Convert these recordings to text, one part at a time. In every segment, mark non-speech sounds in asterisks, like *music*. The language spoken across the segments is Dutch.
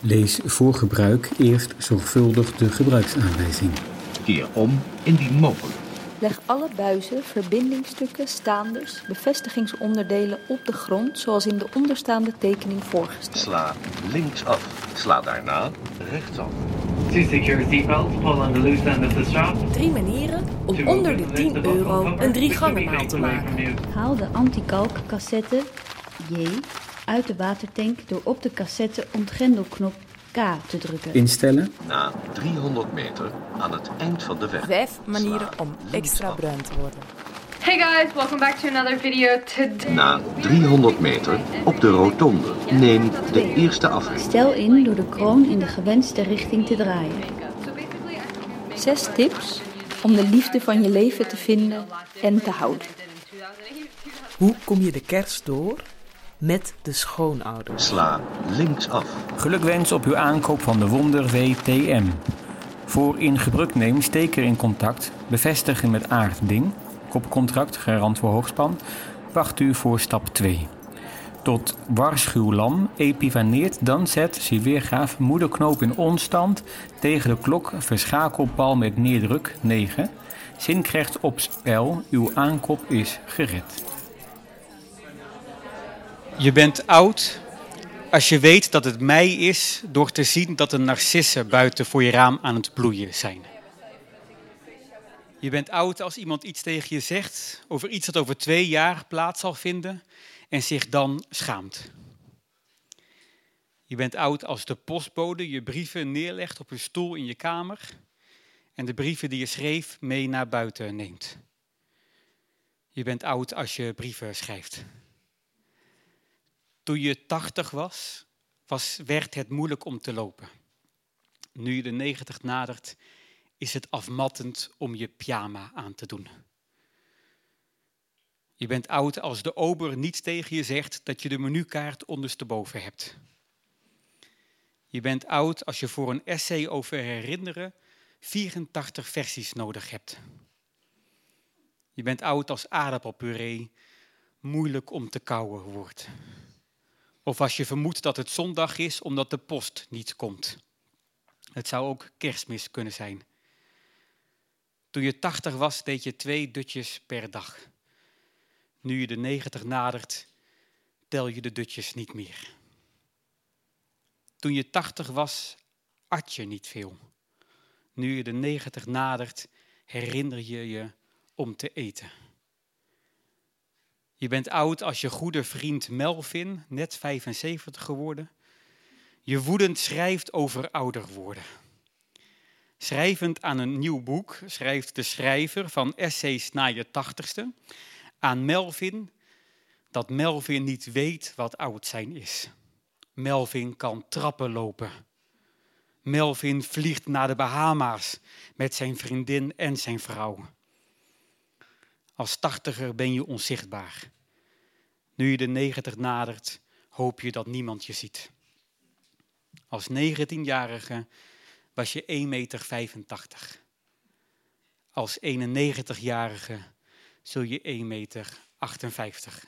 Lees voor gebruik eerst zorgvuldig de gebruiksaanwijzing. Keer om indien mogelijk. Leg alle buizen, verbindingstukken, staanders, bevestigingsonderdelen op de grond zoals in de onderstaande tekening voorgesteld. Sla linksaf. Sla daarna rechtsaf. To secure seatbelts, pull on the loose end of the strap. Drie manieren om To onder de open 10 the buckle euro een drie which will be gangen maal te maken. Haal de antikalk cassette J uit de watertank door op de cassette ontgrendelknop K te drukken. Instellen. Na 300 meter aan het eind van de weg. Vijf manieren om extra bruin te worden. Hey guys, welcome back to another video. Today Na 300 meter op de rotonde. Neem de eerste afrit. Stel in door de kroon in de gewenste richting te draaien. Zes tips om de liefde van je leven te vinden en te houden. Hoe kom je de kerst door? Met de schoonouders. Sla linksaf. Gelukwens op uw aankoop van de Wonder WTM. Voor in gebruik neem steker in contact, bevestigen met aardding, kopcontract garant voor hoogspan, wacht u voor stap 2. Tot waarschuwlam epivaneert dan zet, zie weergaaf, moederknoop in onstand, tegen de klok, verschakelpal met neerdruk 9. Zin krijgt op spel, uw aankoop is gered. Je bent oud als je weet dat het mei is door te zien dat de narcissen buiten voor je raam aan het bloeien zijn. Je bent oud als iemand iets tegen je zegt over iets dat over twee jaar plaats zal vinden en zich dan schaamt. Je bent oud als de postbode je brieven neerlegt op een stoel in je kamer en de brieven die je schreef mee naar buiten neemt. Je bent oud als je brieven schrijft. Toen je 80 was, was, werd het moeilijk om te lopen. Nu je de 90 nadert, is het afmattend om je pyjama aan te doen. Je bent oud als de ober niet tegen je zegt dat je de menukaart ondersteboven hebt. Je bent oud als je voor een essay over herinneren 84 versies nodig hebt. Je bent oud als aardappelpuree moeilijk om te kauwen wordt. Of als je vermoedt dat het zondag is omdat de post niet komt. Het zou ook kerstmis kunnen zijn. Toen je 80 was, deed je twee dutjes per dag. Nu je de 90 nadert, tel je de dutjes niet meer. Toen je 80 was, at je niet veel. Nu je de 90 nadert, herinner je je om te eten. Je bent oud als je goede vriend Melvin, net 75 geworden, je woedend schrijft over ouder worden. Schrijvend aan een nieuw boek schrijft de schrijver van Essays na je tachtigste aan Melvin dat Melvin niet weet wat oud zijn is. Melvin kan trappen lopen. Melvin vliegt naar de Bahama's met zijn vriendin en zijn vrouw. Als tachtiger ben je onzichtbaar. Nu je de 90 nadert, hoop je dat niemand je ziet. Als 19-jarige was je 1,85 meter. Als 91-jarige zul je 1,58 meter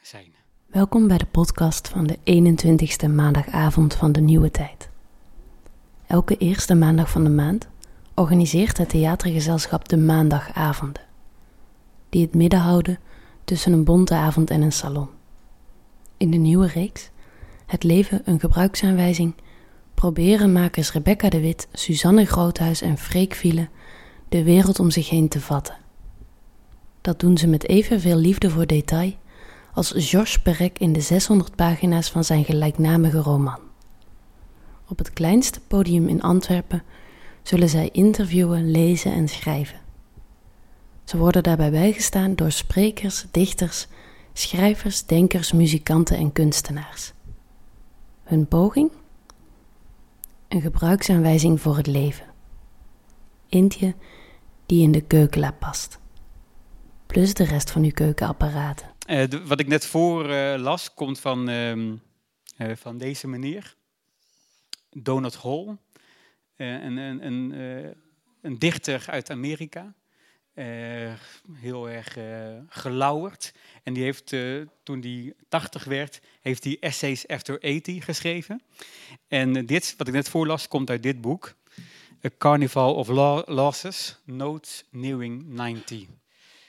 zijn. Welkom bij de podcast van de 21ste maandagavond van de nieuwe tijd. Elke eerste maandag van de maand organiseert het theatergezelschap de maandagavonden, die het midden houden tussen een bonte avond en een salon. In de nieuwe reeks, Het leven een gebruiksaanwijzing, proberen makers Rebecca de Wit, Suzanne Groothuis en Freek Viele de wereld om zich heen te vatten. Dat doen ze met evenveel liefde voor detail als Georges Perec in de 600 pagina's van zijn gelijknamige roman. Op het kleinste podium in Antwerpen zullen zij interviewen, lezen en schrijven. Ze worden daarbij bijgestaan door sprekers, dichters, schrijvers, denkers, muzikanten en kunstenaars. Hun poging? Een gebruiksaanwijzing voor het leven. Eentje die in de keukenla past. Plus de rest van uw keukenapparaten. De, wat ik net voor uh, las, komt van, uh, van deze meneer. Donald Hall. een, een, een, een dichter uit Amerika. Eh, heel erg uh, gelauwerd. En die heeft, uh, toen hij 80 werd, heeft hij Essays After 80 geschreven. En dit, wat ik net voorlas, komt uit dit boek. A Carnival of Losses, Notes Nearing 90.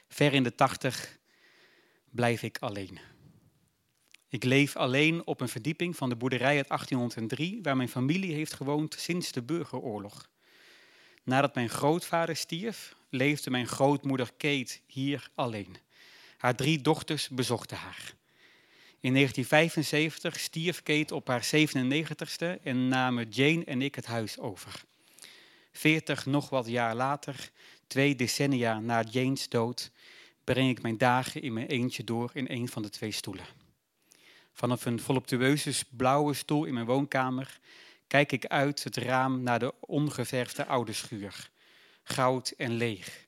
Ver in de 80 blijf ik alleen. Ik leef alleen op een verdieping van de boerderij uit 1803, waar mijn familie heeft gewoond sinds de burgeroorlog. Nadat mijn grootvader stierf, leefde mijn grootmoeder Kate hier alleen. Haar drie dochters bezochten haar. In 1975 stierf Kate op haar 97ste en namen Jane en ik het huis over. Veertig nog wat jaar later, twee decennia na Jane's dood, breng ik mijn dagen in mijn eentje door in een van de twee stoelen. Vanaf een voluptueuze blauwe stoel in mijn woonkamer kijk ik uit het raam naar de ongeverfde oude schuur. Goud en leeg,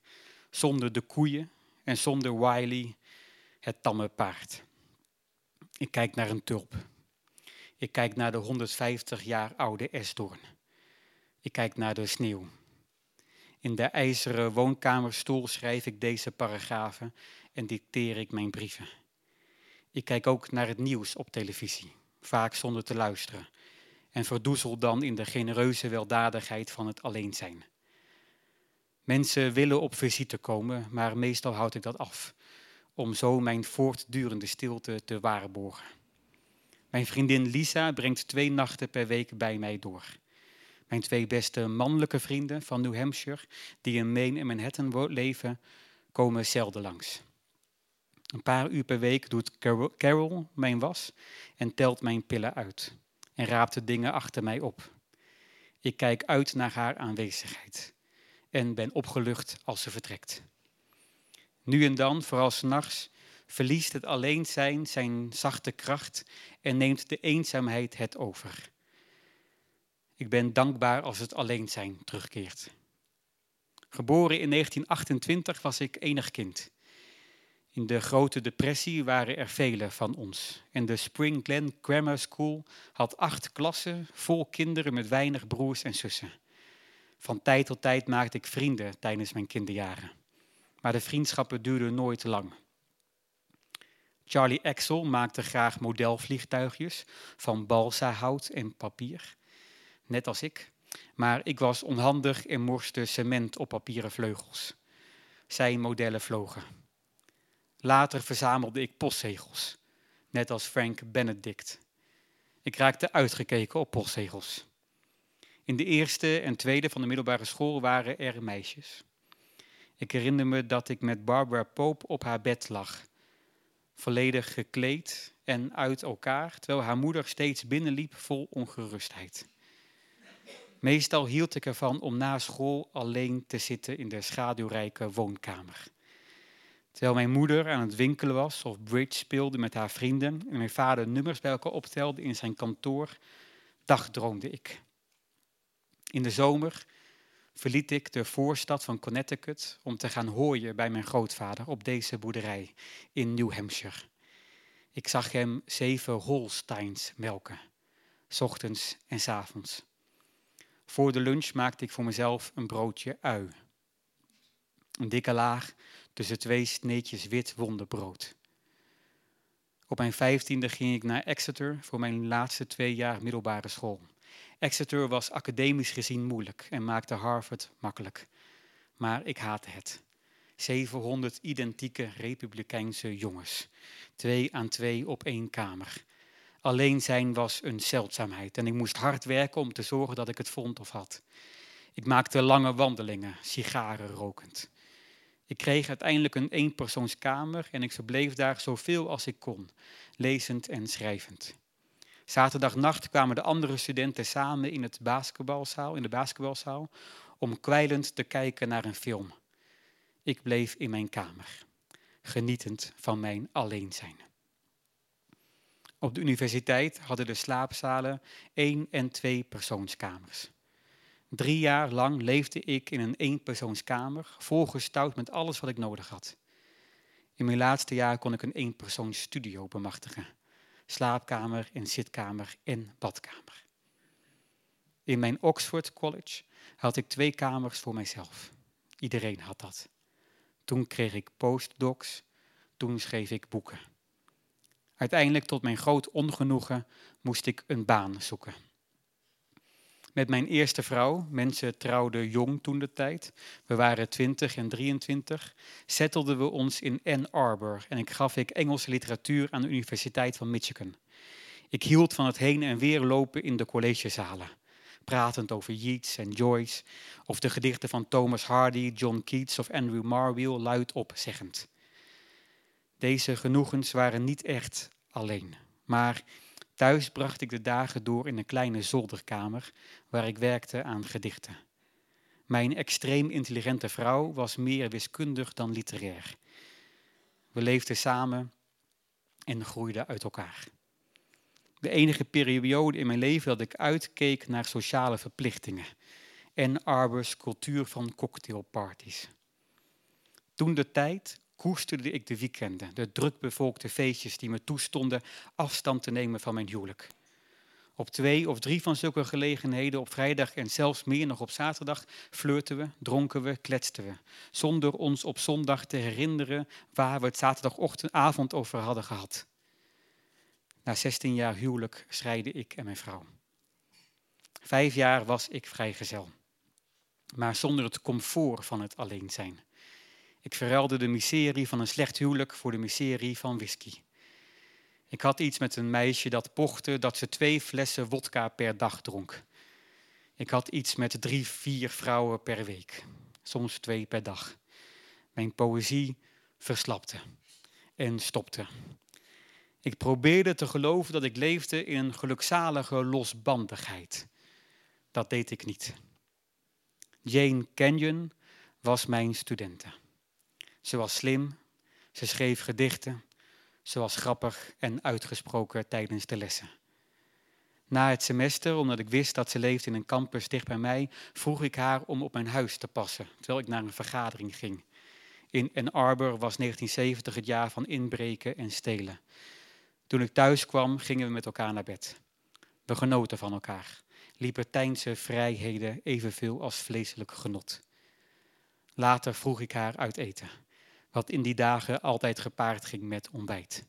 zonder de koeien en zonder Wiley, het tamme paard. Ik kijk naar een tulp. Ik kijk naar de 150 jaar oude esdoorn. Ik kijk naar de sneeuw. In de ijzeren woonkamerstoel schrijf ik deze paragrafen en dicteer ik mijn brieven. Ik kijk ook naar het nieuws op televisie, vaak zonder te luisteren, en verdoezel dan in de genereuze weldadigheid van het alleen zijn. Mensen willen op visite komen, maar meestal houd ik dat af, om zo mijn voortdurende stilte te waarborgen. Mijn vriendin Lisa brengt twee nachten per week bij mij door. Mijn twee beste mannelijke vrienden van New Hampshire, die in Maine en Manhattan leven, komen zelden langs. Een paar uur per week doet Carol mijn was en telt mijn pillen uit en raapt de dingen achter mij op. Ik kijk uit naar haar aanwezigheid en ben opgelucht als ze vertrekt. Nu en dan, vooral s'nachts, verliest het alleen zijn zijn zachte kracht en neemt de eenzaamheid het over. Ik ben dankbaar als het alleen zijn terugkeert. Geboren in 1928 was ik enig kind. In de Grote Depressie waren er vele van ons. En de Spring Glen Grammar School had acht klassen vol kinderen met weinig broers en zussen. Van tijd tot tijd maakte ik vrienden tijdens mijn kinderjaren. Maar de vriendschappen duurden nooit lang. Charlie Axel maakte graag modelvliegtuigjes van balsahout en papier, net als ik. Maar ik was onhandig en morste cement op papieren vleugels. Zijn modellen vlogen. Later verzamelde ik postzegels, net als Frank Benedict. Ik raakte uitgekeken op postzegels. In de eerste en tweede van de middelbare school waren er meisjes. Ik herinner me dat ik met Barbara Pope op haar bed lag, volledig gekleed en uit elkaar, terwijl haar moeder steeds binnenliep vol ongerustheid. Meestal hield ik ervan om na school alleen te zitten in de schaduwrijke woonkamer. Terwijl mijn moeder aan het winkelen was of bridge speelde met haar vrienden en mijn vader nummers bij elkaar optelde in zijn kantoor, dagdroomde ik. In de zomer verliet ik de voorstad van Connecticut om te gaan hooien bij mijn grootvader op deze boerderij in New Hampshire. Ik zag hem zeven Holsteins melken, s ochtends en s avonds. Voor de lunch maakte ik voor mezelf een broodje ui. Een dikke laag tussen twee sneetjes wit wonderbrood. Op mijn vijftiende ging ik naar Exeter voor mijn laatste twee jaar middelbare school. Exeter was academisch gezien moeilijk en maakte Harvard makkelijk. Maar ik haatte het. 700 identieke republikeinse jongens. Twee aan twee op één kamer. Alleen zijn was een zeldzaamheid en ik moest hard werken om te zorgen dat ik het vond of had. Ik maakte lange wandelingen, sigaren rokend. Ik kreeg uiteindelijk een eenpersoonskamer en ik verbleef daar zoveel als ik kon, lezend en schrijvend. Zaterdagnacht kwamen de andere studenten samen in, het basketbalzaal, in de basketbalzaal om kwijlend te kijken naar een film. Ik bleef in mijn kamer, genietend van mijn alleen zijn. Op de universiteit hadden de slaapzalen één- en twee persoonskamers. Drie jaar lang leefde ik in een eenpersoonskamer, volgestouwd met alles wat ik nodig had. In mijn laatste jaar kon ik een eenpersoonsstudio bemachtigen. Slaapkamer en zitkamer en badkamer. In mijn Oxford College had ik twee kamers voor mijzelf. Iedereen had dat. Toen kreeg ik postdocs. Toen schreef ik boeken. Uiteindelijk, tot mijn groot ongenoegen, moest ik een baan zoeken. Met mijn eerste vrouw, mensen trouwden jong toen de tijd, we waren 20 en 23, settelden we ons in Ann Arbor en ik gaf ik Engelse literatuur aan de Universiteit van Michigan. Ik hield van het heen en weer lopen in de collegezalen, pratend over Yeats en Joyce, of de gedichten van Thomas Hardy, John Keats of Andrew Marvell luidop zeggend. Deze genoegens waren niet echt alleen, maar thuis bracht ik de dagen door in een kleine zolderkamer waar ik werkte aan gedichten. Mijn extreem intelligente vrouw was meer wiskundig dan literair. We leefden samen en groeiden uit elkaar. De enige periode in mijn leven dat ik uitkeek naar sociale verplichtingen en Arbors cultuur van cocktailparties. Toen de tijd koesterde ik de weekenden, de drukbevolkte feestjes die me toestonden afstand te nemen van mijn huwelijk. Op twee of drie van zulke gelegenheden op vrijdag en zelfs meer nog op zaterdag flirten we, dronken we, kletsten we. Zonder ons op zondag te herinneren waar we het zaterdagochtendavond over hadden gehad. Na 16 jaar huwelijk scheidde ik en mijn vrouw. Vijf jaar was ik vrijgezel, maar zonder het comfort van het alleen zijn. Ik verruilde de miserie van een slecht huwelijk voor de miserie van whisky. Ik had iets met een meisje dat pochte dat ze twee flessen wodka per dag dronk. Ik had iets met drie, vier vrouwen per week, soms twee per dag. Mijn poëzie verslapte en stopte. Ik probeerde te geloven dat ik leefde in een gelukzalige losbandigheid. Dat deed ik niet. Jane Kenyon was mijn studente. Ze was slim, ze schreef gedichten, ze was grappig en uitgesproken tijdens de lessen. Na het semester, omdat ik wist dat ze leefde in een campus dicht bij mij, vroeg ik haar om op mijn huis te passen, terwijl ik naar een vergadering ging. In Ann Arbor was 1970 het jaar van inbreken en stelen. Toen ik thuis kwam, gingen we met elkaar naar bed. We genoten van elkaar. Libertijnse vrijheden evenveel als vleeselijk genot. Later vroeg ik haar uit eten wat in die dagen altijd gepaard ging met ontbijt.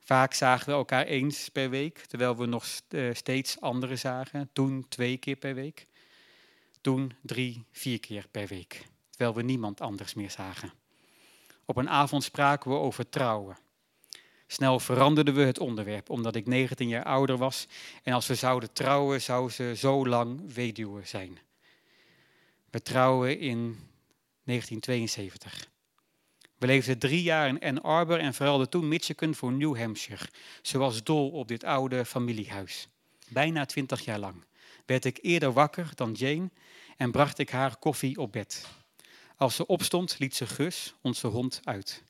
Vaak zagen we elkaar eens per week, terwijl we nog eh, steeds anderen zagen. Toen twee keer per week. Toen drie, vier keer per week, terwijl we niemand anders meer zagen. Op een avond spraken we over trouwen. Snel veranderden we het onderwerp, omdat ik 19 jaar ouder was en als we zouden trouwen, zou ze zo lang weduwe zijn. We trouwen in 1972. We leefden drie jaar in Ann Arbor en verhuilden toen Michigan voor New Hampshire. Ze was dol op dit oude familiehuis. Bijna twintig jaar lang werd ik eerder wakker dan Jane en bracht ik haar koffie op bed. Als ze opstond, liet ze Gus, onze hond, uit.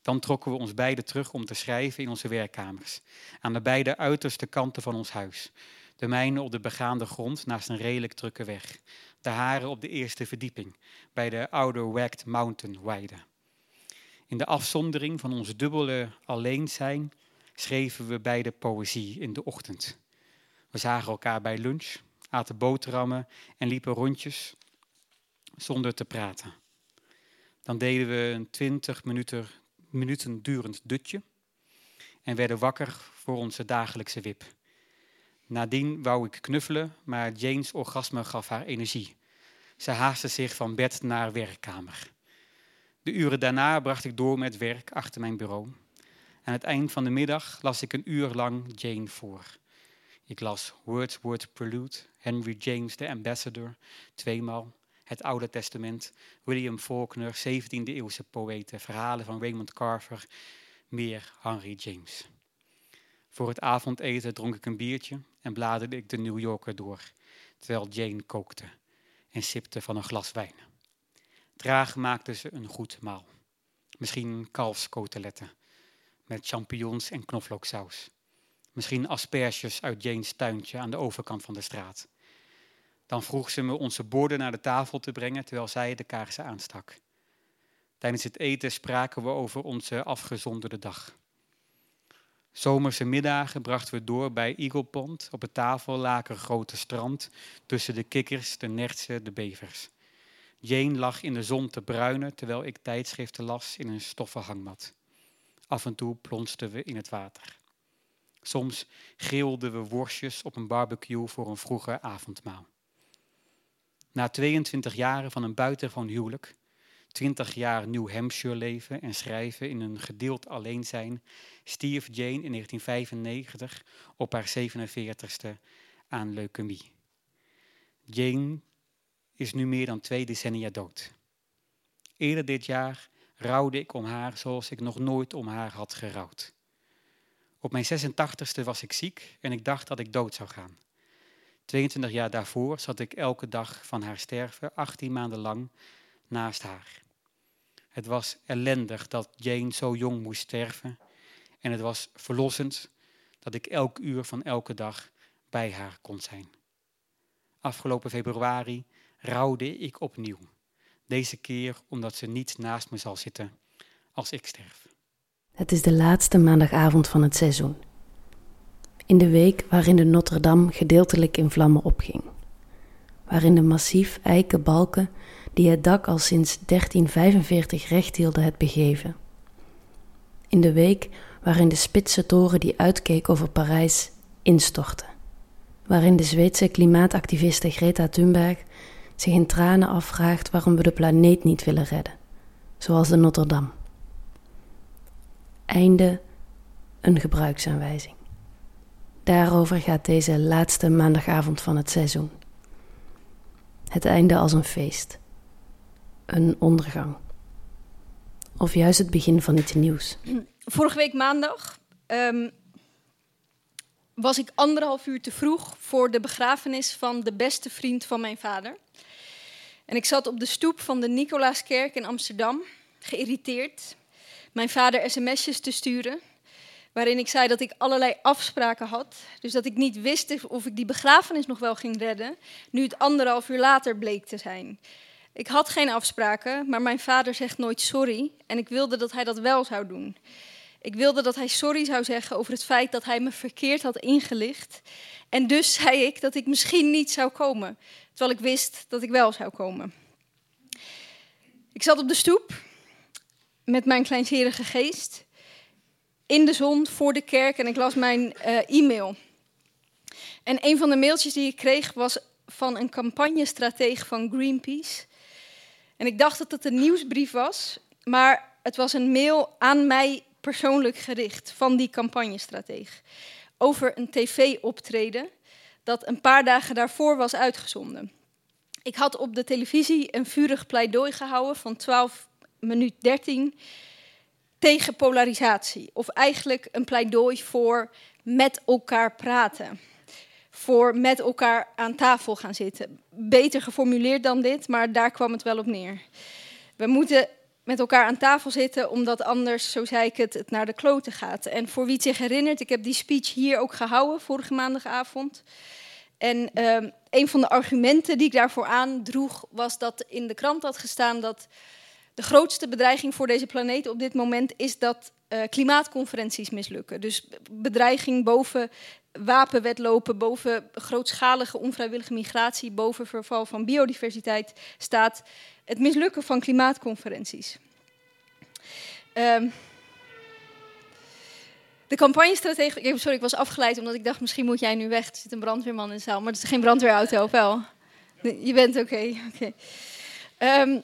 Dan trokken we ons beiden terug om te schrijven in onze werkkamers, aan de beide uiterste kanten van ons huis. De mijne op de begaande grond naast een redelijk drukke weg. De hare op de eerste verdieping, bij de oude Mountain weide. In de afzondering van ons dubbele alleen zijn schreven we beide poëzie in de ochtend. We zagen elkaar bij lunch, aten boterhammen en liepen rondjes zonder te praten. Dan deden we een twintig minuten, minuten durend dutje en werden wakker voor onze dagelijkse wip. Nadien wou ik knuffelen, maar Jane's orgasme gaf haar energie. Ze haastte zich van bed naar werkkamer. De uren daarna bracht ik door met werk achter mijn bureau. Aan het eind van de middag las ik een uur lang Jane voor. Ik las Wordsworth Prelude, Henry James the Ambassador, tweemaal, het Oude Testament, William Faulkner, 17e-eeuwse poëten, verhalen van Raymond Carver, meer Henry James. Voor het avondeten dronk ik een biertje en bladerde ik de New Yorker door, terwijl Jane kookte en sipte van een glas wijn. Traag maakten ze een goed maal. Misschien kalfskoteletten met champignons en knoflooksaus. Misschien asperges uit Jane's tuintje aan de overkant van de straat. Dan vroeg ze me onze borden naar de tafel te brengen terwijl zij de kaarsen aanstak. Tijdens het eten spraken we over onze afgezonderde dag. Zomerse middagen brachten we door bij Eagle Pond op het tafellaken grote strand tussen de kikkers, de nertsen, de bevers. Jane lag in de zon te bruinen terwijl ik tijdschriften las in een stoffen hangmat. Af en toe plonsten we in het water. Soms grilden we worstjes op een barbecue voor een vroege avondmaal. Na 22 jaren van een buitengewoon huwelijk, 20 jaar New Hampshire leven en schrijven in een gedeeld alleen zijn, stierf Jane in 1995 op haar 47ste aan leukemie. Jane is nu meer dan twee decennia dood. Eerder dit jaar rouwde ik om haar zoals ik nog nooit om haar had gerouwd. Op mijn 86ste was ik ziek en ik dacht dat ik dood zou gaan. 22 jaar daarvoor zat ik elke dag van haar sterven, 18 maanden lang, naast haar. Het was ellendig dat Jane zo jong moest sterven en het was verlossend dat ik elk uur van elke dag bij haar kon zijn. Afgelopen februari rouwde ik opnieuw. Deze keer omdat ze niet naast me zal zitten als ik sterf. Het is de laatste maandagavond van het seizoen. In de week waarin de Notre-Dame gedeeltelijk in vlammen opging. Waarin de massief eiken balken die het dak al sinds 1345 recht hielden het begeven. In de week waarin de spitse toren die uitkeek over Parijs instortte. Waarin de Zweedse klimaatactiviste Greta Thunberg zich in tranen afvraagt waarom we de planeet niet willen redden, zoals de Notre-Dame. Einde een gebruiksaanwijzing. Daarover gaat deze laatste maandagavond van het seizoen. Het einde als een feest, een ondergang, of juist het begin van iets nieuws. Vorige week maandag um, was ik anderhalf uur te vroeg voor de begrafenis van de beste vriend van mijn vader. En ik zat op de stoep van de Nicolaaskerk in Amsterdam, geïrriteerd, mijn vader sms'jes te sturen, waarin ik zei dat ik allerlei afspraken had. Dus dat ik niet wist of ik die begrafenis nog wel ging redden, nu het anderhalf uur later bleek te zijn. Ik had geen afspraken, maar mijn vader zegt nooit sorry en ik wilde dat hij dat wel zou doen. Ik wilde dat hij sorry zou zeggen over het feit dat hij me verkeerd had ingelicht. En dus zei ik dat ik misschien niet zou komen, terwijl ik wist dat ik wel zou komen. Ik zat op de stoep met mijn kleinzerige geest in de zon voor de kerk en ik las mijn uh, e-mail. En een van de mailtjes die ik kreeg was van een campagnestratege van Greenpeace. En ik dacht dat het een nieuwsbrief was, maar het was een mail aan mij persoonlijk gericht van die campagnestratege over een tv-optreden dat een paar dagen daarvoor was uitgezonden. Ik had op de televisie een vurig pleidooi gehouden van 12 minuut 13 tegen polarisatie. Of eigenlijk een pleidooi voor met elkaar praten. Voor met elkaar aan tafel gaan zitten. Beter geformuleerd dan dit, maar daar kwam het wel op neer. We moeten met elkaar aan tafel zitten, omdat anders, zo zei ik het, het naar de kloten gaat. En voor wie het zich herinnert, ik heb die speech hier ook gehouden vorige maandagavond. En uh, een van de argumenten die ik daarvoor aandroeg, was dat in de krant had gestaan dat de grootste bedreiging voor deze planeet op dit moment is dat uh, klimaatconferenties mislukken. Dus bedreiging boven wapenwetlopen, boven grootschalige onvrijwillige migratie, boven verval van biodiversiteit staat het mislukken van klimaatconferenties. Um, de campagnestrategie. Sorry, ik was afgeleid omdat ik dacht: misschien moet jij nu weg. Er zit een brandweerman in de zaal, maar het is geen brandweerauto, wel? Je bent oké. Um,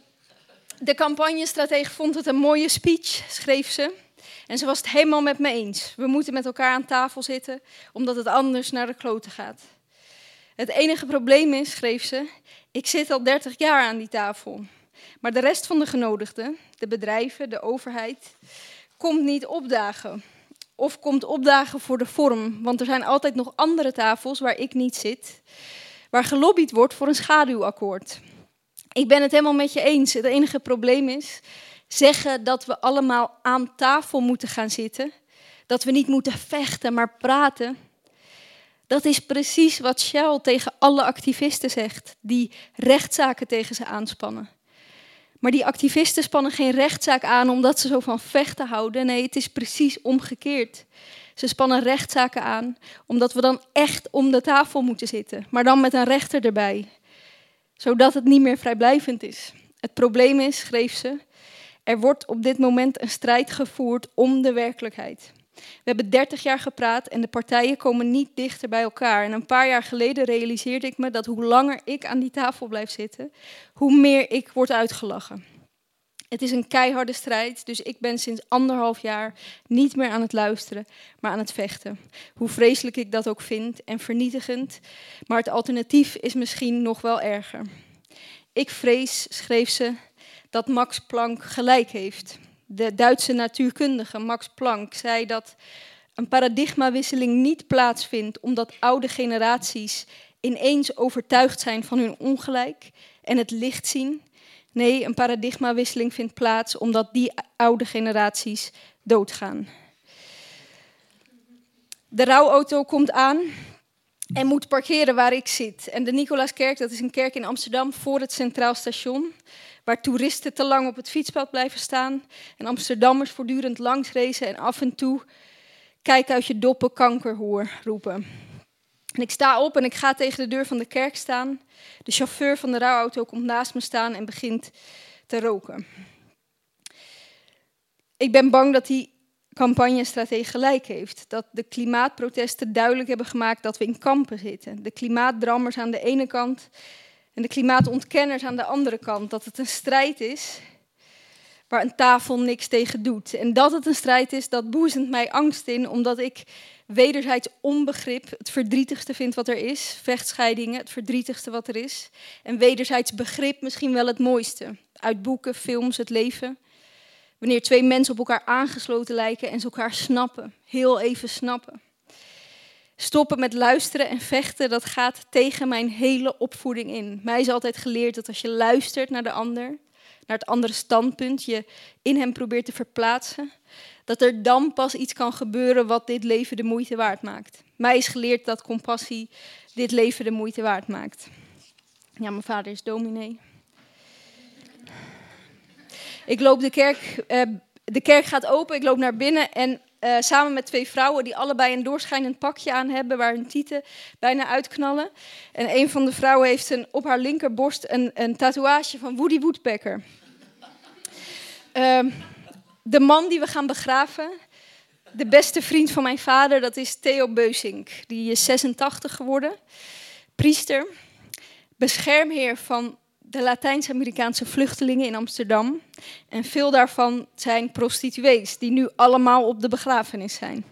de campagnestratege vond het een mooie speech, schreef ze. En ze was het helemaal met me eens. We moeten met elkaar aan tafel zitten, omdat het anders naar de kloten gaat. Het enige probleem is, schreef ze, ik zit al 30 jaar aan die tafel. Maar de rest van de genodigden, de bedrijven, de overheid, komt niet opdagen. Of komt opdagen voor de vorm, want er zijn altijd nog andere tafels waar ik niet zit, waar gelobbyd wordt voor een schaduwakkoord. Ik ben het helemaal met je eens. Het enige probleem is zeggen dat we allemaal aan tafel moeten gaan zitten. Dat we niet moeten vechten, maar praten. Dat is precies wat Shell tegen alle activisten zegt, die rechtszaken tegen ze aanspannen. Maar die activisten spannen geen rechtszaak aan omdat ze zo van vechten houden. Nee, het is precies omgekeerd. Ze spannen rechtszaken aan omdat we dan echt om de tafel moeten zitten, maar dan met een rechter erbij zodat het niet meer vrijblijvend is. Het probleem is, schreef ze, er wordt op dit moment een strijd gevoerd om de werkelijkheid. We hebben 30 jaar gepraat en de partijen komen niet dichter bij elkaar. En een paar jaar geleden realiseerde ik me dat hoe langer ik aan die tafel blijf zitten, hoe meer ik word uitgelachen. Het is een keiharde strijd, dus ik ben sinds anderhalf jaar niet meer aan het luisteren, maar aan het vechten. Hoe vreselijk ik dat ook vind en vernietigend, maar het alternatief is misschien nog wel erger. Ik vrees, schreef ze, dat Max Planck gelijk heeft. De Duitse natuurkundige Max Planck zei dat een paradigmawisseling niet plaatsvindt omdat oude generaties ineens overtuigd zijn van hun ongelijk en het licht zien. Nee, een paradigmawisseling vindt plaats omdat die oude generaties doodgaan. De rouwauto komt aan en moet parkeren waar ik zit. En de Nicolaaskerk, dat is een kerk in Amsterdam voor het Centraal Station, waar toeristen te lang op het fietspad blijven staan en Amsterdammers voortdurend langs racen en af en toe kijk uit je doppen kankerhoer roepen. En ik sta op en ik ga tegen de deur van de kerk staan. De chauffeur van de rouwauto komt naast me staan en begint te roken. Ik ben bang dat die campagnestrategie gelijk heeft. Dat de klimaatprotesten duidelijk hebben gemaakt dat we in kampen zitten. De klimaatdrammers aan de ene kant en de klimaatontkenners aan de andere kant. Dat het een strijd is waar een tafel niks tegen doet. En dat het een strijd is, dat boezemt mij angst in, omdat ik wederzijds onbegrip het verdrietigste vind wat er is. Vechtscheidingen, het verdrietigste wat er is. En wederzijds begrip misschien wel het mooiste. Uit boeken, films, het leven. Wanneer twee mensen op elkaar aangesloten lijken en ze elkaar snappen. Heel even snappen. Stoppen met luisteren en vechten, dat gaat tegen mijn hele opvoeding in. Mij is altijd geleerd dat als je luistert naar de ander, naar het andere standpunt, je in hem probeert te verplaatsen, dat er dan pas iets kan gebeuren wat dit leven de moeite waard maakt. Mij is geleerd dat compassie dit leven de moeite waard maakt. Ja, mijn vader is dominee. Ik loop de kerk, uh, de kerk gaat open, ik loop naar binnen en uh, samen met twee vrouwen die allebei een doorschijnend pakje aan hebben waar hun tieten bijna uitknallen. En een van de vrouwen heeft een, op haar linkerborst een, een tatoeage van Woody Woodpecker. Uh, de man die we gaan begraven, de beste vriend van mijn vader, dat is Theo Beusink. Die is 86 geworden, priester, beschermheer van de Latijns-Amerikaanse vluchtelingen in Amsterdam. En veel daarvan zijn prostituees, die nu allemaal op de begrafenis zijn.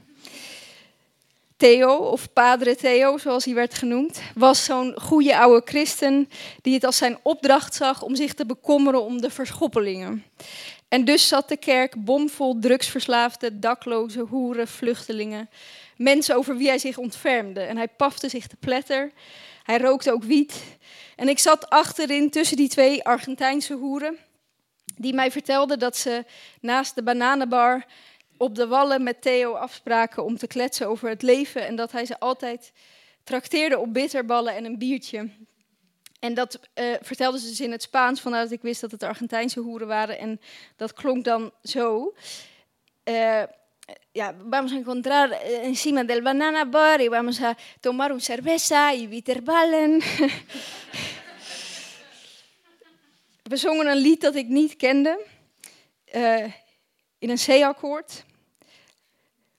Theo, of Padre Theo, zoals hij werd genoemd, was zo'n goede oude christen die het als zijn opdracht zag om zich te bekommeren om de verschoppelingen. En dus zat de kerk bomvol drugsverslaafde, dakloze, hoeren, vluchtelingen. Mensen over wie hij zich ontfermde. En hij pafte zich te pletter. Hij rookte ook wiet. En ik zat achterin tussen die twee Argentijnse hoeren. Die mij vertelden dat ze naast de bananenbar op de wallen met Theo afspraken om te kletsen over het leven. En dat hij ze altijd trakteerde op bitterballen en een biertje. En dat uh, vertelde ze dus in het Spaans, vanuit ik wist dat het Argentijnse hoeren waren. En dat klonk dan zo. Uh, ja, vamos a encontrar eh, encima del banana bar y vamos a tomar un cerveza y bitterballen. *laughs* We zongen een lied dat ik niet kende, uh, in een C-akkoord,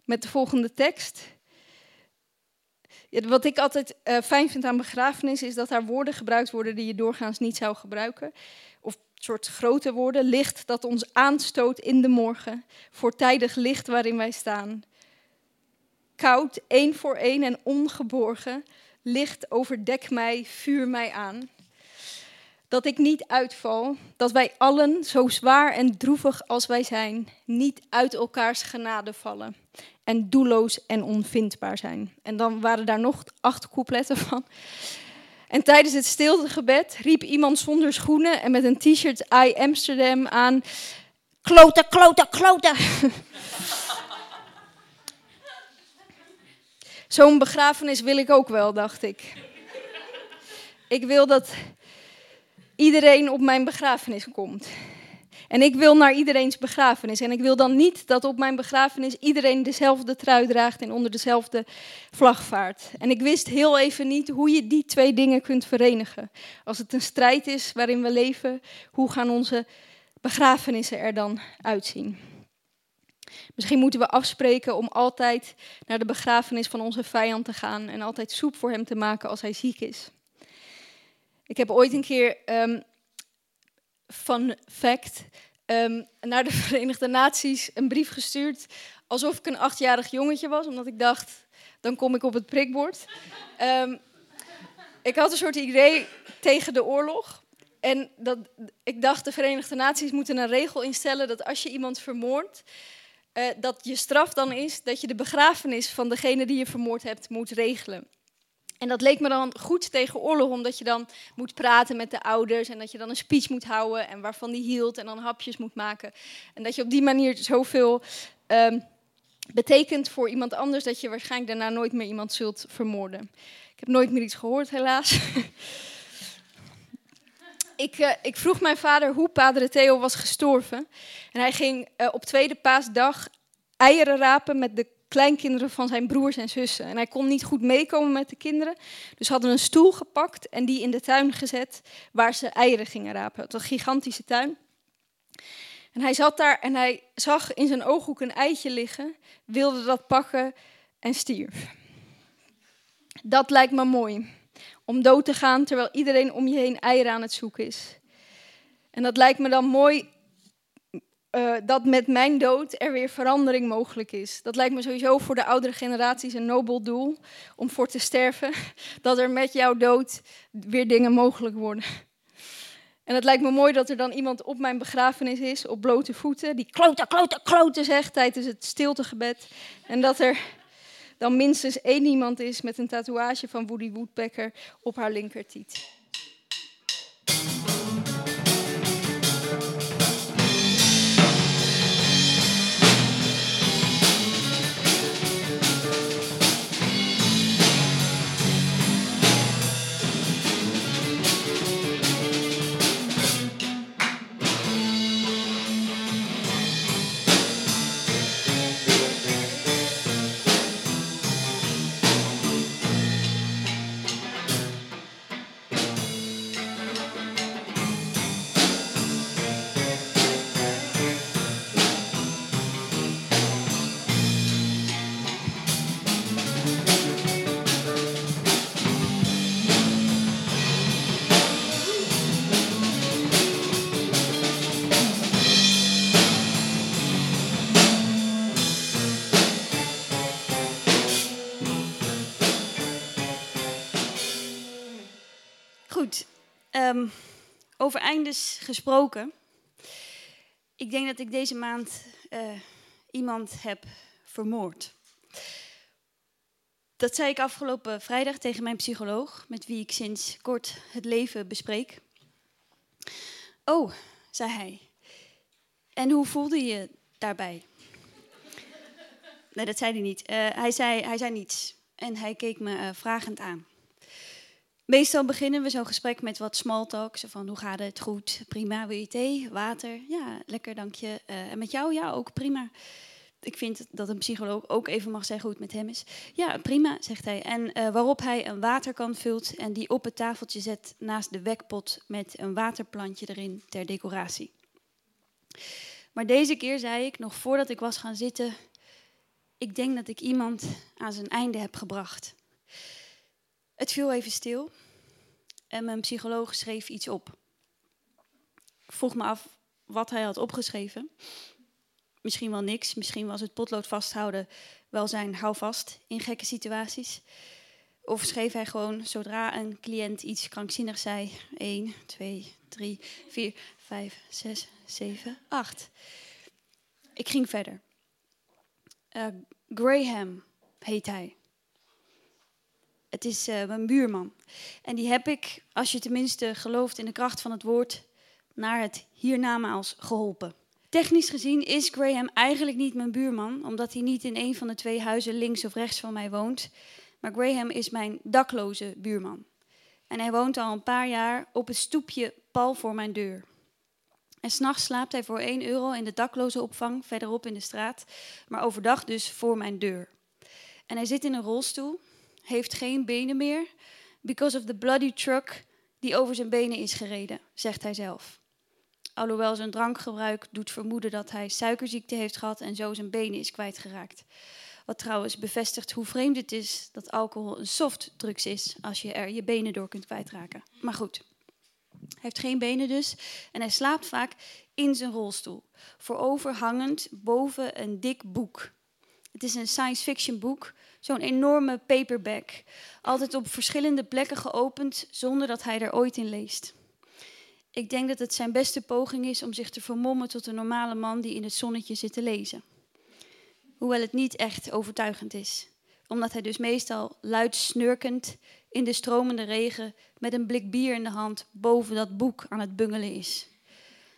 met de volgende tekst. Wat ik altijd uh, fijn vind aan begrafenis is dat daar woorden gebruikt worden die je doorgaans niet zou gebruiken. Soort grote woorden. Licht dat ons aanstoot in de morgen. Voortijdig licht waarin wij staan. Koud, één voor één en ongeborgen. Licht overdek mij, vuur mij aan. Dat ik niet uitval, dat wij allen, zo zwaar en droevig als wij zijn, niet uit elkaars genade vallen en doelloos en onvindbaar zijn. En dan waren daar nog acht coupletten van. En tijdens het stiltegebed riep iemand zonder schoenen en met een t-shirt I Amsterdam aan: Kloten, kloten, kloten. *laughs* Zo'n begrafenis wil ik ook wel, dacht ik. Ik wil dat iedereen op mijn begrafenis komt. En ik wil naar iedereen's begrafenis. En ik wil dan niet dat op mijn begrafenis iedereen dezelfde trui draagt en onder dezelfde vlag vaart. En ik wist heel even niet hoe je die twee dingen kunt verenigen. Als het een strijd is waarin we leven, hoe gaan onze begrafenissen er dan uitzien? Misschien moeten we afspreken om altijd naar de begrafenis van onze vijand te gaan en altijd soep voor hem te maken als hij ziek is. Ik heb ooit een keer, um, fun fact, um, naar de *laughs* Verenigde Naties een brief gestuurd alsof ik een achtjarig jongetje was, omdat ik dacht, dan kom ik op het prikbord. Um, ik had een soort idee tegen de oorlog. En dat, ik dacht, de Verenigde Naties moeten een regel instellen dat als je iemand vermoordt, uh, dat je straf dan is dat je de begrafenis van degene die je vermoord hebt moet regelen. En dat leek me dan goed tegen oorlog, omdat je dan moet praten met de ouders en dat je dan een speech moet houden en waarvan die hield en dan hapjes moet maken. En dat je op die manier zoveel um, betekent voor iemand anders dat je waarschijnlijk daarna nooit meer iemand zult vermoorden. Ik heb nooit meer iets gehoord, helaas. *laughs* ik, uh, ik, vroeg mijn vader hoe Padre Theo was gestorven. En hij ging uh, op tweede paasdag eieren rapen met de kleinkinderen van zijn broers en zussen. En hij kon niet goed meekomen met de kinderen. Dus hadden een stoel gepakt en die in de tuin gezet waar ze eieren gingen rapen. Het was een gigantische tuin. En hij zat daar en hij zag in zijn ooghoek een eitje liggen, wilde dat pakken en stierf. Dat lijkt me mooi. Om dood te gaan terwijl iedereen om je heen eieren aan het zoeken is. En dat lijkt me dan mooi uh, dat met mijn dood er weer verandering mogelijk is. Dat lijkt me sowieso voor de oudere generaties een nobel doel om voor te sterven. *laughs* Dat er met jouw dood weer dingen mogelijk worden. En het lijkt me mooi dat er dan iemand op mijn begrafenis is, op blote voeten, die klote, klote, klote zegt tijdens het stiltegebed. En dat er dan minstens één iemand is met een tatoeage van Woody Woodpecker op haar linkertiet. Um, over eindes gesproken. Ik denk dat ik deze maand uh, iemand heb vermoord. Dat zei ik afgelopen vrijdag tegen mijn psycholoog, met wie ik sinds kort het leven bespreek. Oh, zei hij. En hoe voelde je daarbij? Nee, dat zei hij niet. Uh, hij, zei, hij zei niets. En hij keek me uh, vragend aan. Meestal beginnen we zo'n gesprek met wat small talk. Zo van, hoe gaat het? Goed, prima. Wil je thee? Water? Ja, lekker, dank je. Uh, en met jou? Ja, ook prima. Ik vind dat een psycholoog ook even mag zeggen hoe het met hem is. Ja, prima, zegt hij. En uh, waarop hij een waterkan vult en die op het tafeltje zet naast de wekpot met een waterplantje erin ter decoratie. Maar deze keer zei ik, nog voordat ik was gaan zitten, ik denk dat ik iemand aan zijn einde heb gebracht. Het viel even stil en mijn psycholoog schreef iets op. Ik vroeg me af wat hij had opgeschreven. Misschien wel niks, misschien was het potlood vasthouden wel zijn houvast in gekke situaties. Of schreef hij gewoon zodra een cliënt iets krankzinnigs zei: 1, 2, 3, 4, 5, 6, 7, 8. Ik ging verder. Uh, Graham heet hij. Het is uh, mijn buurman. En die heb ik, als je tenminste gelooft in de kracht van het woord, naar het hiernamaals geholpen. Technisch gezien is Graham eigenlijk niet mijn buurman, omdat hij niet in een van de twee huizen links of rechts van mij woont. Maar Graham is mijn dakloze buurman. En hij woont al een paar jaar op het stoepje pal voor mijn deur. En s'nachts slaapt hij voor 1 euro in de daklozenopvang verderop in de straat, maar overdag dus voor mijn deur. En hij zit in een rolstoel, heeft geen benen meer, because of the bloody truck die over zijn benen is gereden, zegt hij zelf. Alhoewel zijn drankgebruik doet vermoeden dat hij suikerziekte heeft gehad en zo zijn benen is kwijtgeraakt. Wat trouwens bevestigt hoe vreemd het is dat alcohol een softdrugs is als je er je benen door kunt kwijtraken. Maar goed, hij heeft geen benen dus en hij slaapt vaak in zijn rolstoel, vooroverhangend boven een dik boek. Het is een science fiction boek, zo'n enorme paperback, altijd op verschillende plekken geopend zonder dat hij er ooit in leest. Ik denk dat het zijn beste poging is om zich te vermommen tot een normale man die in het zonnetje zit te lezen. Hoewel het niet echt overtuigend is, omdat hij dus meestal luid snurkend in de stromende regen met een blik bier in de hand boven dat boek aan het bungelen is.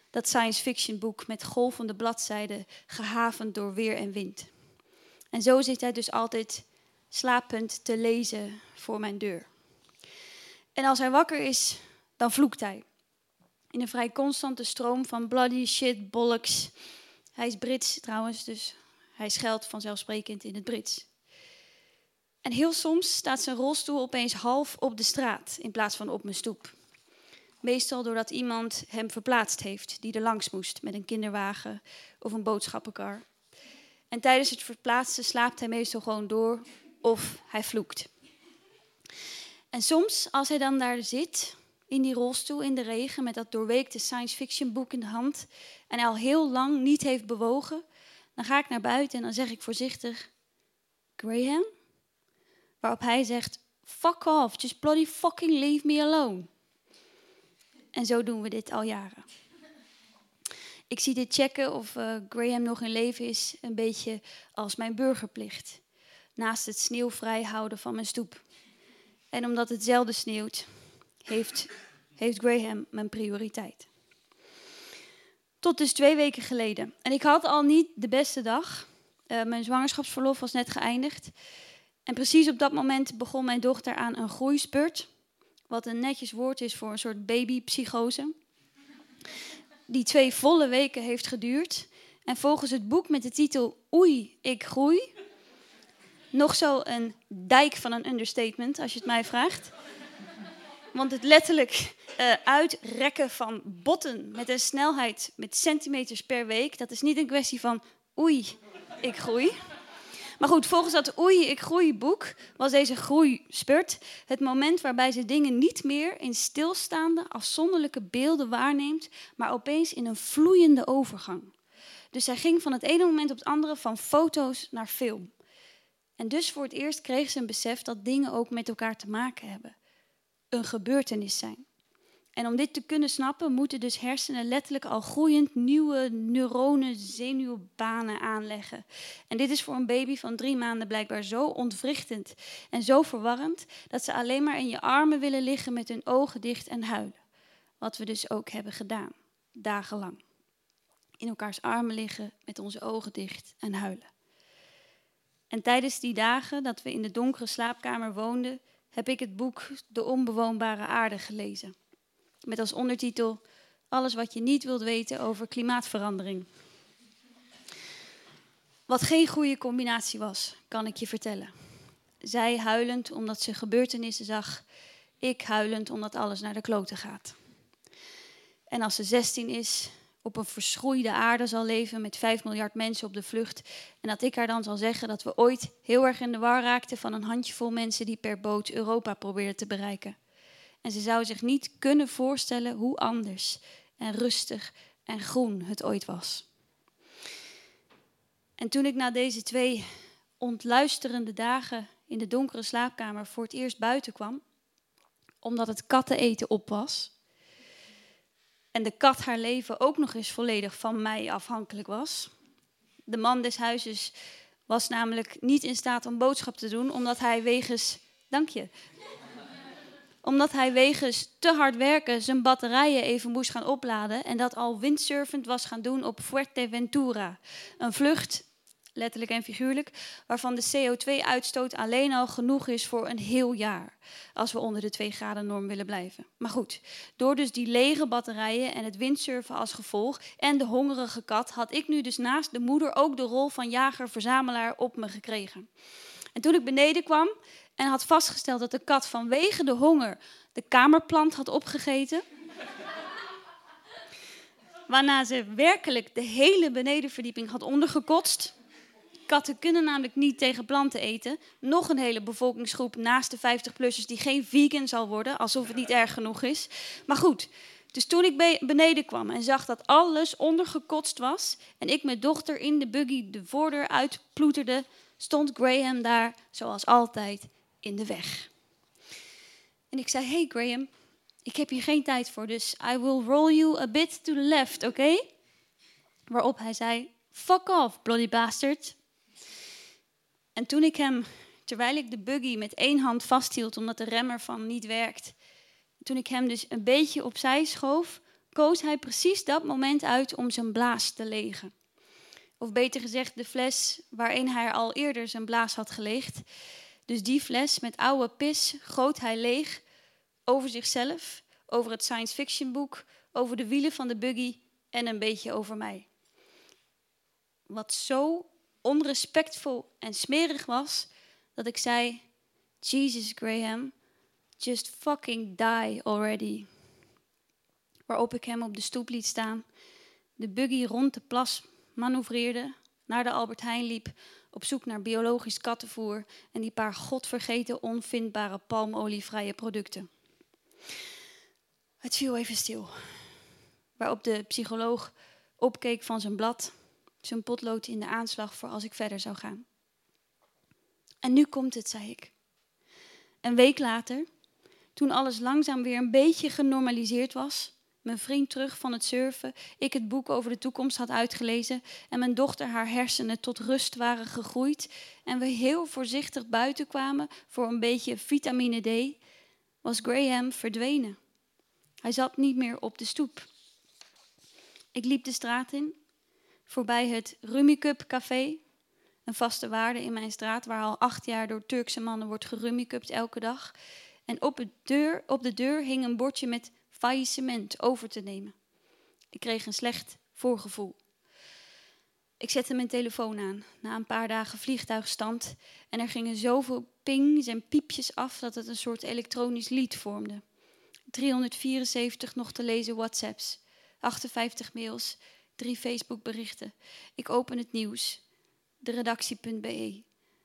Dat science fiction boek met golvende bladzijden, gehavend door weer en wind. En zo zit hij dus altijd slapend te lezen voor mijn deur. En als hij wakker is, dan vloekt hij. In een vrij constante stroom van bloody shit bollocks. Hij is Brits trouwens, dus hij scheldt vanzelfsprekend in het Brits. En heel soms staat zijn rolstoel opeens half op de straat in plaats van op mijn stoep. Meestal doordat iemand hem verplaatst heeft die er langs moest met een kinderwagen of een boodschappenkar. En tijdens het verplaatsen slaapt hij meestal gewoon door of hij vloekt. En soms, als hij dan daar zit, in die rolstoel in de regen met dat doorweekte science fiction boek in de hand en al heel lang niet heeft bewogen, dan ga ik naar buiten en dan zeg ik voorzichtig: Graham? Waarop hij zegt: Fuck off, just bloody fucking leave me alone. En zo doen we dit al jaren. Ik zie dit checken of uh, Graham nog in leven is een beetje als mijn burgerplicht. Naast het sneeuwvrij houden van mijn stoep. En omdat het zelden sneeuwt, heeft, heeft Graham mijn prioriteit. Tot dus twee weken geleden. En ik had al niet de beste dag. Uh, mijn zwangerschapsverlof was net geëindigd. En precies op dat moment begon mijn dochter aan een groeispurt. Wat een netjes woord is voor een soort babypsychose. Die twee volle weken heeft geduurd. En volgens het boek met de titel Oei, ik groei. Nog zo een dijk van een understatement, als je het mij vraagt. Want het letterlijk uh, uitrekken van botten met een snelheid met centimeters per week, dat is niet een kwestie van oei, ik groei. Maar goed, volgens dat Oei, ik groei boek was deze groeispurt het moment waarbij ze dingen niet meer in stilstaande, afzonderlijke beelden waarneemt, maar opeens in een vloeiende overgang. Dus zij ging van het ene moment op het andere van foto's naar film. En dus voor het eerst kreeg ze een besef dat dingen ook met elkaar te maken hebben. Een gebeurtenis zijn. En om dit te kunnen snappen, moeten dus hersenen letterlijk al groeiend nieuwe neuronen, zenuwbanen aanleggen. En dit is voor een baby van drie maanden blijkbaar zo ontwrichtend en zo verwarrend dat ze alleen maar in je armen willen liggen met hun ogen dicht en huilen. Wat we dus ook hebben gedaan, dagenlang. In elkaars armen liggen met onze ogen dicht en huilen. En tijdens die dagen dat we in de donkere slaapkamer woonden, heb ik het boek De Onbewoonbare Aarde gelezen. Met als ondertitel Alles wat je niet wilt weten over klimaatverandering. Wat geen goede combinatie was, kan ik je vertellen. Zij huilend omdat ze gebeurtenissen zag, ik huilend omdat alles naar de kloten gaat. En als ze 16 is, op een verschroeide aarde zal leven met 5 miljard mensen op de vlucht. En dat ik haar dan zal zeggen dat we ooit heel erg in de war raakten van een handjevol mensen die per boot Europa probeerden te bereiken. En ze zou zich niet kunnen voorstellen hoe anders en rustig en groen het ooit was. En toen ik na deze twee ontluisterende dagen in de donkere slaapkamer voor het eerst buiten kwam, omdat het katteneten op was, en de kat haar leven ook nog eens volledig van mij afhankelijk was. De man des huizes was namelijk niet in staat om boodschap te doen, omdat hij wegens, dank je, omdat hij wegens te hard werken zijn batterijen even moest gaan opladen en dat al windsurfend was gaan doen op Fuerteventura. Een vlucht letterlijk en figuurlijk, waarvan de CO2-uitstoot alleen al genoeg is voor een heel jaar, als we onder de 2 graden norm willen blijven. Maar goed, door dus die lege batterijen en het windsurfen als gevolg en de hongerige kat, had ik nu dus naast de moeder ook de rol van jager-verzamelaar op me gekregen. En toen ik beneden kwam en had vastgesteld dat de kat vanwege de honger de kamerplant had opgegeten, waarna ze werkelijk de hele benedenverdieping had ondergekotst. Katten kunnen namelijk niet tegen planten eten. Nog een hele bevolkingsgroep naast de 50-plussers die geen vegan zal worden, alsof het niet erg genoeg is. Maar goed, dus toen ik beneden kwam en zag dat alles ondergekotst was en ik mijn dochter in de buggy de voordeur uitploeterde, stond Graham daar, zoals altijd, in de weg. En ik zei: Hey Graham, ik heb hier geen tijd voor, dus I will roll you a bit to the left, oké? Waarop hij zei: Fuck off, bloody bastard. En toen ik hem, terwijl ik de buggy met één hand vasthield omdat de remmer van niet werkt, toen ik hem dus een beetje opzij schoof, koos hij precies dat moment uit om zijn blaas te legen. Of beter gezegd, de fles waarin hij al eerder zijn blaas had geleegd. Dus die fles met oude pis goot hij leeg over zichzelf, over het science fiction boek, over de wielen van de buggy en een beetje over mij. Wat zo onrespectvol en smerig was, dat ik zei: Jesus Graham, just fucking die already. Waarop ik hem op de stoep liet staan, de buggy rond de plas manoeuvreerde, naar de Albert Heijn liep, op zoek naar biologisch kattenvoer en die paar godvergeten onvindbare palmolievrije producten. Het viel even stil, waarop de psycholoog opkeek van zijn blad, zijn potlood in de aanslag voor als ik verder zou gaan. En nu komt het, zei ik. Een week later, toen alles langzaam weer een beetje genormaliseerd was, mijn vriend terug van het surfen, ik het boek over de toekomst had uitgelezen en mijn dochter haar hersenen tot rust waren gegroeid en we heel voorzichtig buiten kwamen voor een beetje vitamine D, was Graham verdwenen. Hij zat niet meer op de stoep. Ik liep de straat in, voorbij het Rummikup Café, een vaste waarde in mijn straat waar al acht jaar door Turkse mannen wordt gerummikupt elke dag. En op, de deur, op de deur hing een bordje met faillissement over te nemen. Ik kreeg een slecht voorgevoel. Ik zette mijn telefoon aan na een paar dagen vliegtuigstand en er gingen zoveel pings en piepjes af dat het een soort elektronisch lied vormde. 374 nog te lezen WhatsApps, 58 mails, drie Facebook-berichten. Ik open het nieuws. De redactie.be.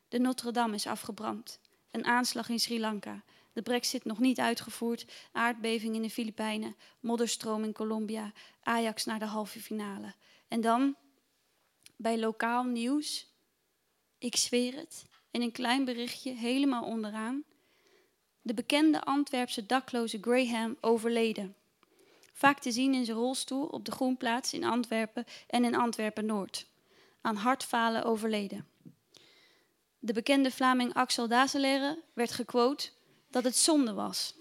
De Notre Dame is afgebrand. Een aanslag in Sri Lanka. De brexit nog niet uitgevoerd. Aardbeving in de Filipijnen. Modderstroom in Colombia. Ajax naar de halve finale. En dan, bij lokaal nieuws, ik zweer het, in een klein berichtje helemaal onderaan. De bekende Antwerpse dakloze Graham overleden. Vaak te zien in zijn rolstoel op de Groenplaats in Antwerpen en in Antwerpen-Noord. Aan hartfalen overleden. De bekende Vlaming Axel Dazelere werd gequote dat het zonde was.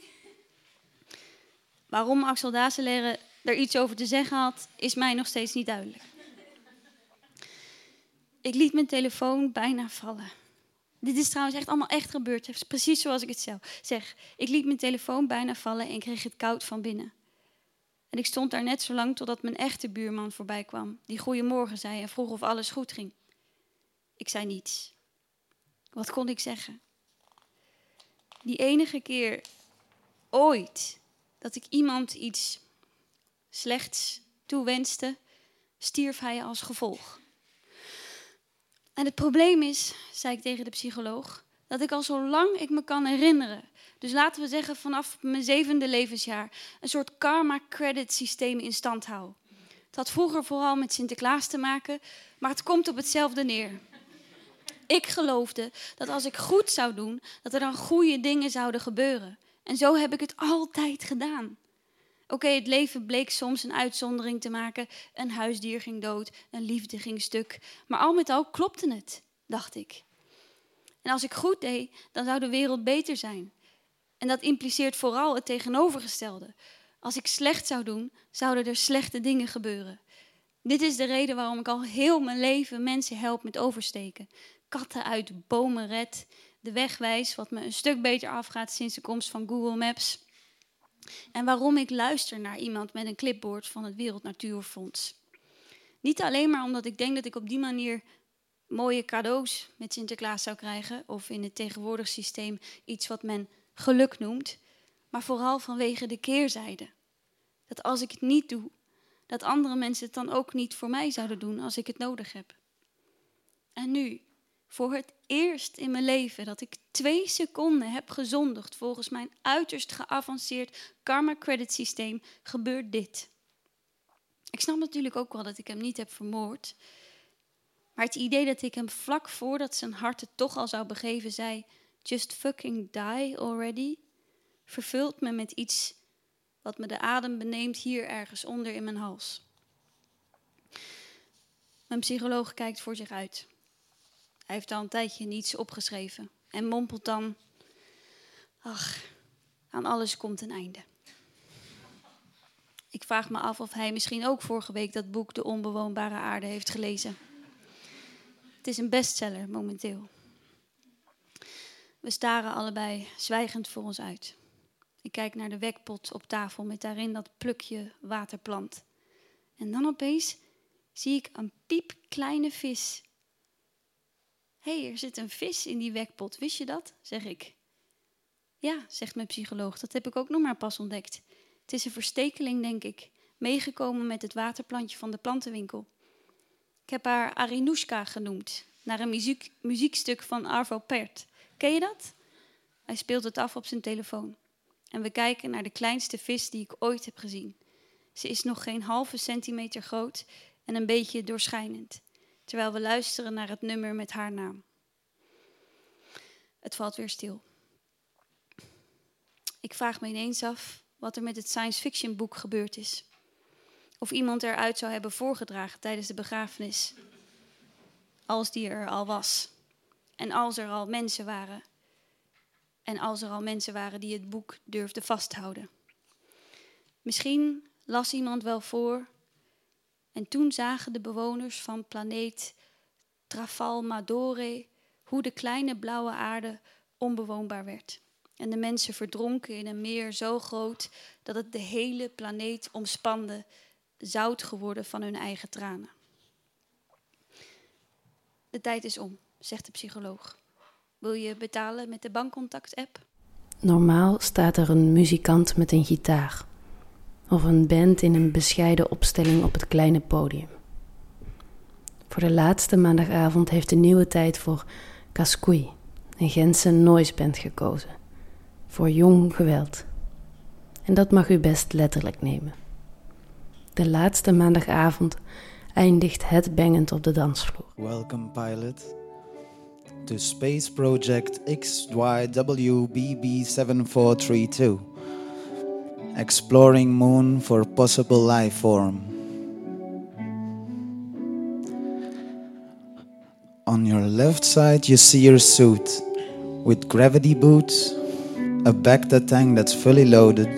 Waarom Axel Dazelere er iets over te zeggen had, is mij nog steeds niet duidelijk. Ik liet mijn telefoon bijna vallen. Dit is trouwens echt allemaal echt gebeurd. Precies zoals ik het zelf zeg. Ik liet mijn telefoon bijna vallen en kreeg het koud van binnen. En ik stond daar net zo lang totdat mijn echte buurman voorbij kwam, die goeiemorgen zei en vroeg of alles goed ging. Ik zei niets. Wat kon ik zeggen? Die enige keer ooit dat ik iemand iets slechts toewenste, stierf hij als gevolg. En het probleem is, zei ik tegen de psycholoog, dat ik al zo lang ik me kan herinneren, dus laten we zeggen vanaf mijn zevende levensjaar, een soort karma credit systeem in stand hou. Het had vroeger vooral met Sinterklaas te maken, maar het komt op hetzelfde neer. Ik geloofde dat als ik goed zou doen, dat er dan goede dingen zouden gebeuren. En zo heb ik het altijd gedaan. Oké, het leven bleek soms een uitzondering te maken. Een huisdier ging dood, een liefde ging stuk. Maar al met al klopte het, dacht ik. En als ik goed deed, dan zou de wereld beter zijn. En dat impliceert vooral het tegenovergestelde. Als ik slecht zou doen, zouden er slechte dingen gebeuren. Dit is de reden waarom ik al heel mijn leven mensen help met oversteken. Katten uit bomen red, de weg wijs, wat me een stuk beter afgaat sinds de komst van Google Maps. En waarom ik luister naar iemand met een clipboard van het Wereld Natuurfonds. Niet alleen maar omdat ik denk dat ik op die manier mooie cadeaus met Sinterklaas zou krijgen, of in het tegenwoordig systeem iets wat men geluk noemt, maar vooral vanwege de keerzijde. Dat als ik het niet doe, dat andere mensen het dan ook niet voor mij zouden doen als ik het nodig heb. En nu, voor het eerst in mijn leven dat ik twee seconden heb gezondigd volgens mijn uiterst geavanceerd karma credit systeem, gebeurt dit. Ik snap natuurlijk ook wel dat ik hem niet heb vermoord. Maar het idee dat ik hem vlak voordat zijn hart het toch al zou begeven zei: Just fucking die already, vervult me met iets wat me de adem beneemt hier ergens onder in mijn hals. Mijn psycholoog kijkt voor zich uit. Hij heeft al een tijdje niets opgeschreven en mompelt dan: Ach, aan alles komt een einde. Ik vraag me af of hij misschien ook vorige week dat boek De Onbewoonbare Aarde heeft gelezen. Het is een bestseller momenteel. We staren allebei zwijgend voor ons uit. Ik kijk naar de wekpot op tafel met daarin dat plukje waterplant. En dan opeens zie ik een piepkleine vis. Hé, hey, er zit een vis in die wekpot, wist je dat? zeg ik. Ja, zegt mijn psycholoog, dat heb ik ook nog maar pas ontdekt. Het is een verstekeling, denk ik, meegekomen met het waterplantje van de plantenwinkel. Ik heb haar Arinushka genoemd, naar een muziek, muziekstuk van Arvo Pärt. Ken je dat? Hij speelt het af op zijn telefoon. En we kijken naar de kleinste vis die ik ooit heb gezien. Ze is nog geen halve centimeter groot en een beetje doorschijnend, terwijl we luisteren naar het nummer met haar naam. Het valt weer stil. Ik vraag me ineens af wat er met het science fiction boek gebeurd is. Of iemand eruit zou hebben voorgedragen tijdens de begrafenis. Als die er al was. En als er al mensen waren. En als er al mensen waren die het boek durfden vasthouden. Misschien las iemand wel voor. En toen zagen de bewoners van planeet Trafalmadore hoe de kleine blauwe aarde onbewoonbaar werd. En de mensen verdronken in een meer zo groot dat het de hele planeet omspande, zout geworden van hun eigen tranen. De tijd is om, zegt de psycholoog. Wil je betalen met de bankcontact-app? Normaal staat er een muzikant met een gitaar. Of een band in een bescheiden opstelling op het kleine podium. Voor de laatste maandagavond heeft de nieuwe tijd voor Kaskoui, een Gentse noiseband, gekozen. Voor jong geweld. En dat mag u best letterlijk nemen. De laatste maandagavond eindigt het bangend op de dansvloer. Welcome, pilot. To Space Project XYWBB7432, exploring Moon for possible life form. On your left side, you see your suit with gravity boots, a Bacta tank that's fully loaded,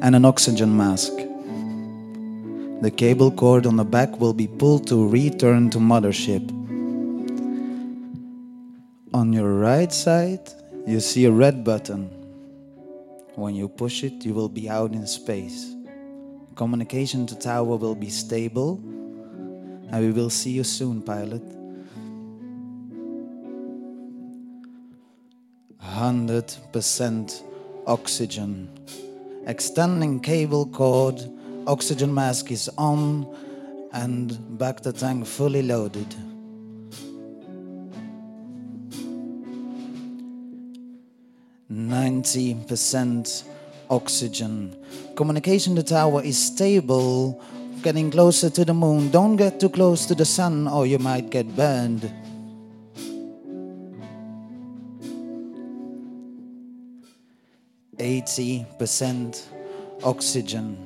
and an oxygen mask. The cable cord on the back will be pulled to return to mothership. On your right side, you see a red button. When you push it, you will be out in space. Communication to tower will be stable, and we will see you soon, pilot. 100% oxygen. Extending cable cord, oxygen mask is on, and back the tank fully loaded. 90% oxygen. Communication to tower is stable, getting closer to the moon. Don't get too close to the sun or you might get burned. Eighty percent oxygen.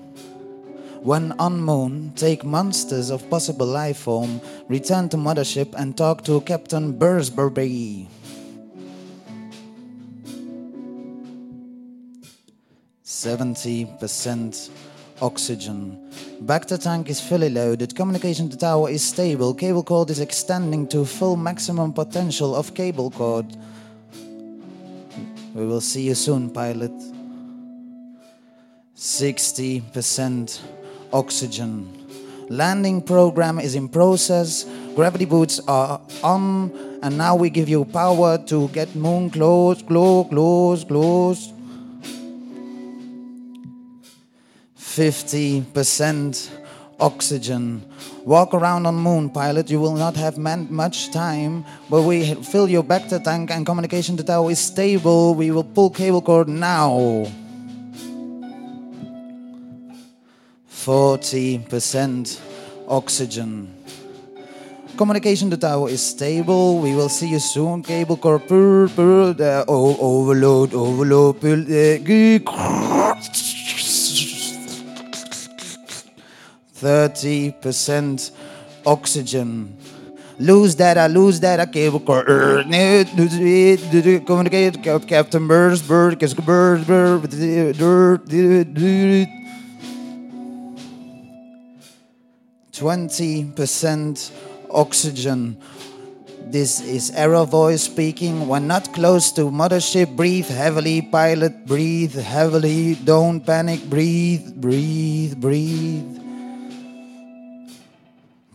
When on moon, take monsters of possible life form, return to mothership and talk to Captain Bursberry. 70% oxygen. Bacta tank is fully loaded. Communication to tower is stable. Cable cord is extending to full maximum potential of cable cord. We will see you soon, pilot. 60% oxygen. Landing program is in process. Gravity boots are on, and now we give you power to get moon close, close, close, close. 50% oxygen. Walk around on moon, pilot. You will not have much time, but we fill your Bacta tank and communication to tower is stable. We will pull cable cord now. 40% oxygen. Communication to tower is stable. We will see you soon. Cable cord, purr, purr, uh, oh, overload, overload, pull, uh, Thirty percent oxygen. Lose data, lose data, cable cord. er, Communicate, Cap- Captain Burrs, Bird, Bird, Bird, Twenty percent oxygen. This is Arrow voice speaking. When not close to mothership, breathe heavily. Pilot, breathe heavily. Don't panic. Breathe, breathe, breathe.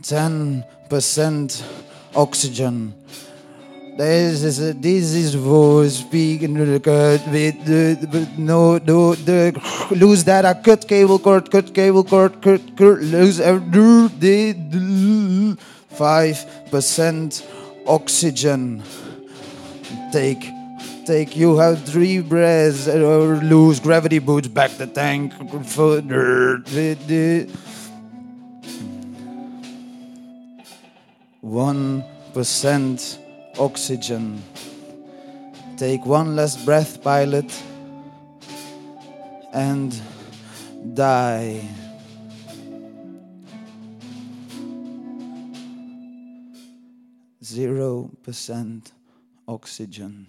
10% oxygen. This is this is voice speaking no no the lose data cut cable cord cut cable cord cut cut lose the five percent oxygen. Take take you have three breaths lose gravity boots back the tank further the, the one percent oxygen. Take one last breath, pilot, and die. Zero percent oxygen.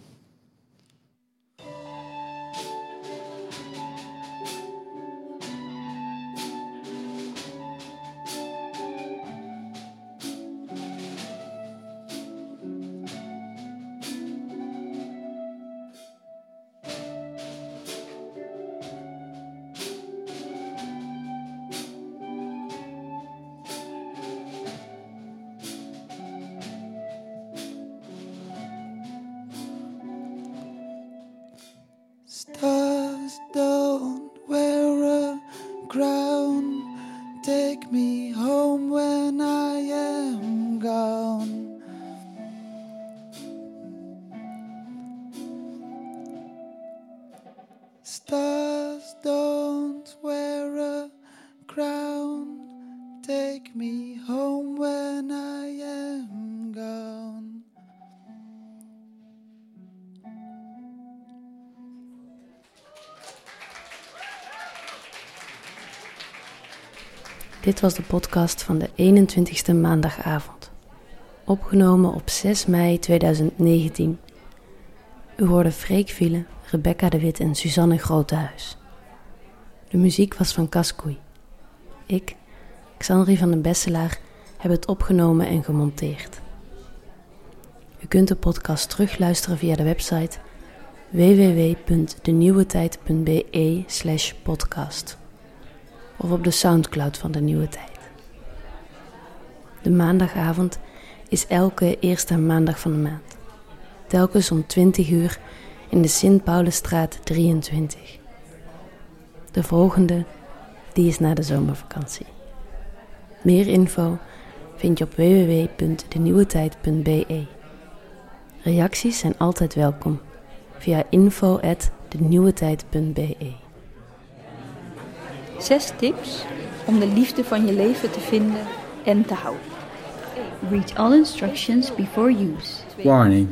Dit was de podcast van de 21ste maandagavond. Opgenomen op 6 mei 2019. U hoorde Freek Ville, Rebecca de Wit en Suzanne Grotehuis. De muziek was van Kaskoei. Ik, Xandri van den Besselaar, heb het opgenomen en gemonteerd. U kunt de podcast terugluisteren via de website www.denieuwetijd.be slash podcast of op de Soundcloud van de Nieuwe Tijd. De maandagavond is elke eerste maandag van de maand. Telkens om 20 uur in de Sint-Paulusstraat 23. De volgende, die is na de zomervakantie. Meer info vind je op www.denieuwetijd.be. Reacties zijn altijd welkom via info@denieuwetijd.be. Zes tips om de liefde van je leven te vinden en te houden. Read all instructions before use. Warning.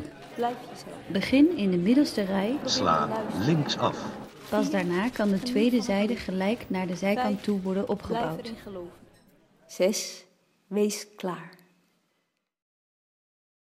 Begin in de middelste rij. Sla linksaf. Pas daarna kan de tweede zijde gelijk naar de zijkant toe worden opgebouwd. 6. Wees klaar.